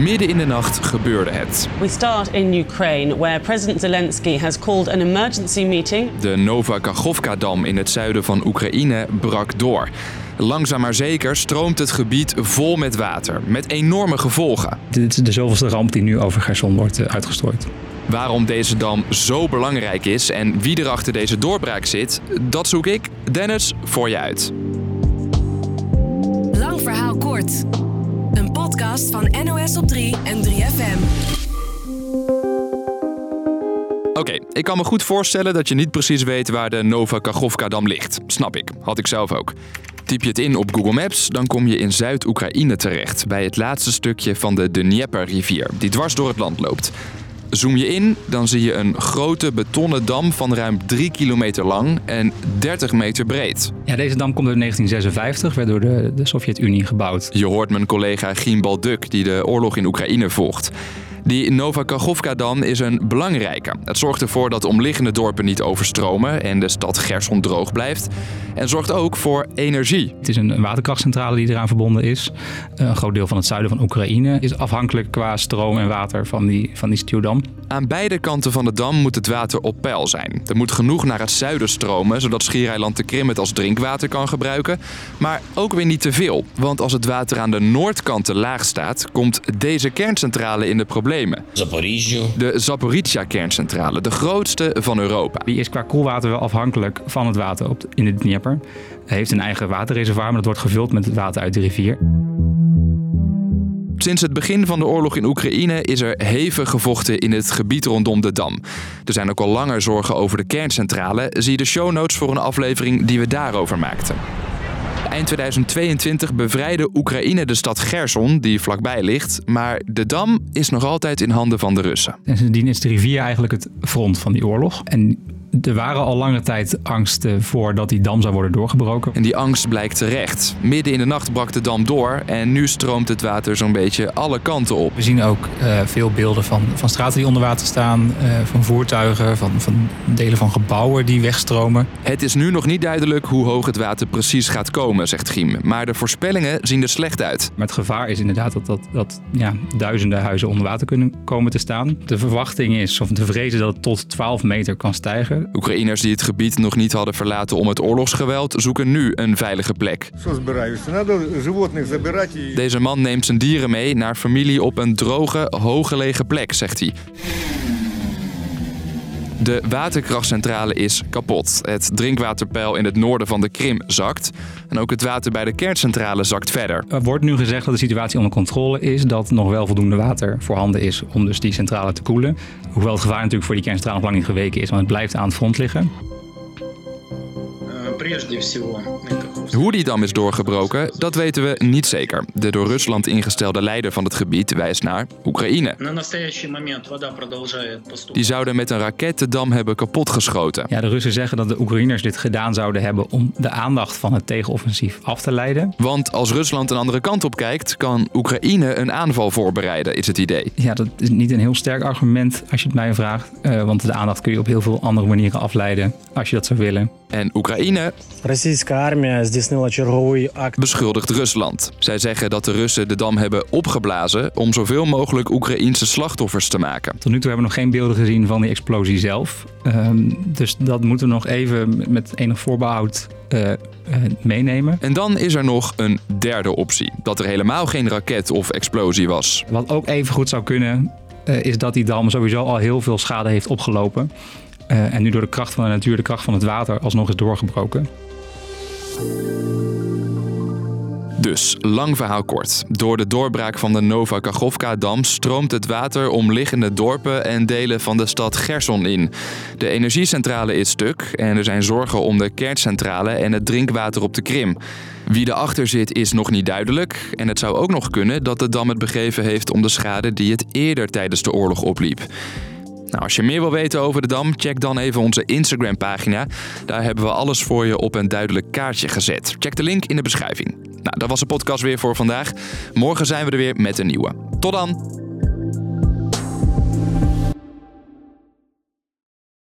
midden in de nacht gebeurde het. We start in Ukraine, where President Zelensky has called an emergency meeting. De Nova Kachovka-dam in het zuiden van Oekraïne brak door. Langzaam maar zeker stroomt het gebied vol met water, met enorme gevolgen. Dit is de zoveelste ramp die nu over Gerson wordt eh, uitgestrooid. Waarom deze dam zo belangrijk is en wie er achter deze doorbraak zit, dat zoek ik, Dennis, voor je uit. Lang verhaal kort. Een podcast van NOS op 3 en 3FM. Oké, ik kan me goed voorstellen dat je niet precies weet waar de Nova Kachovka-dam ligt. Snap ik, had ik zelf ook. Typ je het in op Google Maps, dan kom je in Zuid-Oekraïne terecht, bij het laatste stukje van de Dnieper-rivier, die dwars door het land loopt. Zoom je in, dan zie je een grote betonnen dam van ruim 3 kilometer lang en 30 meter breed. Ja, deze dam komt uit 1956, werd door de, de Sovjet-Unie gebouwd. Je hoort mijn collega Gien Balduk, die de oorlog in Oekraïne volgt. Die Nova Kachovka-dam is een belangrijke. Het zorgt ervoor dat omliggende dorpen niet overstromen en de stad Gerson droog blijft. En zorgt ook voor energie. Het is een waterkrachtcentrale die eraan verbonden is. Een groot deel van het zuiden van Oekraïne is afhankelijk qua stroom en water van die, van die stuwdam. Aan beide kanten van de dam moet het water op peil zijn. Er moet genoeg naar het zuiden stromen, zodat Schiereiland de Krim het als drinkwater kan gebruiken. Maar ook weer niet te veel, want als het water aan de noordkant te laag staat, komt deze kerncentrale in de problemen. De Zaporizhia-kerncentrale, de grootste van Europa. Die is qua koelwater wel afhankelijk van het water op in de Dnieper. Hij heeft een eigen waterreservoir, maar dat wordt gevuld met het water uit de rivier. Sinds het begin van de oorlog in Oekraïne is er hevig gevochten in het gebied rondom de dam. Er zijn ook al langer zorgen over de kerncentrale. Zie de show notes voor een aflevering die we daarover maakten. Eind 2022 bevrijdde Oekraïne de stad Gerson, die vlakbij ligt. Maar de dam is nog altijd in handen van de Russen. En sindsdien is de rivier eigenlijk het front van die oorlog. En er waren al lange tijd angsten voor dat die dam zou worden doorgebroken. En die angst blijkt terecht. Midden in de nacht brak de dam door en nu stroomt het water zo'n beetje alle kanten op. We zien ook eh, veel beelden van, van straten die onder water staan, eh, van voertuigen, van, van delen van gebouwen die wegstromen. Het is nu nog niet duidelijk hoe hoog het water precies gaat komen, zegt Giem. Maar de voorspellingen zien er slecht uit. Maar het gevaar is inderdaad dat, dat, dat ja, duizenden huizen onder water kunnen komen te staan. De verwachting is, of de vrees is dat het tot 12 meter kan stijgen. Oekraïners die het gebied nog niet hadden verlaten om het oorlogsgeweld zoeken nu een veilige plek. Deze man neemt zijn dieren mee naar familie op een droge, hooggelegen plek, zegt hij. De waterkrachtcentrale is kapot. Het drinkwaterpeil in het noorden van de Krim zakt. En ook het water bij de kerncentrale zakt verder. Er wordt nu gezegd dat de situatie onder controle is, dat nog wel voldoende water voorhanden is om dus die centrale te koelen. Hoewel het gevaar natuurlijk voor die kerncentrale nog lang niet geweken is, want het blijft aan het front liggen. Hoe die dam is doorgebroken, dat weten we niet zeker. De door Rusland ingestelde leider van het gebied wijst naar Oekraïne. Die zouden met een raket de dam hebben kapotgeschoten. Ja, de Russen zeggen dat de Oekraïners dit gedaan zouden hebben om de aandacht van het tegenoffensief af te leiden. Want als Rusland een andere kant op kijkt, kan Oekraïne een aanval voorbereiden, is het idee. Ja, dat is niet een heel sterk argument als je het mij vraagt. Eh, want de aandacht kun je op heel veel andere manieren afleiden als je dat zou willen. En Oekraïne Beschuldigt Rusland. Zij zeggen dat de Russen de dam hebben opgeblazen om zoveel mogelijk Oekraïense slachtoffers te maken. Tot nu toe hebben we nog geen beelden gezien van die explosie zelf. Ehm, dus dat moeten we nog even met enig voorbehoud eh, eh, meenemen. En dan is er nog een derde optie: dat er helemaal geen raket of explosie was. Wat ook even goed zou kunnen, eh, is dat die dam sowieso al heel veel schade heeft opgelopen. Eh, en nu door de kracht van de natuur, de kracht van het water, alsnog is doorgebroken. Dus, lang verhaal kort. Door de doorbraak van de Nova Kachovka-dam stroomt het water omliggende dorpen en delen van de stad Gerson in. De energiecentrale is stuk en er zijn zorgen om de kerncentrale en het drinkwater op de Krim. Wie erachter zit is nog niet duidelijk en het zou ook nog kunnen dat de dam het begeven heeft om de schade die het eerder tijdens de oorlog opliep. Nou, als je meer wil weten over de dam, check dan even onze Instagram-pagina. Daar hebben we alles voor je op een duidelijk kaartje gezet. Check de link in de beschrijving. Nou, dat was de podcast weer voor vandaag. Morgen zijn we er weer met een nieuwe. Tot dan!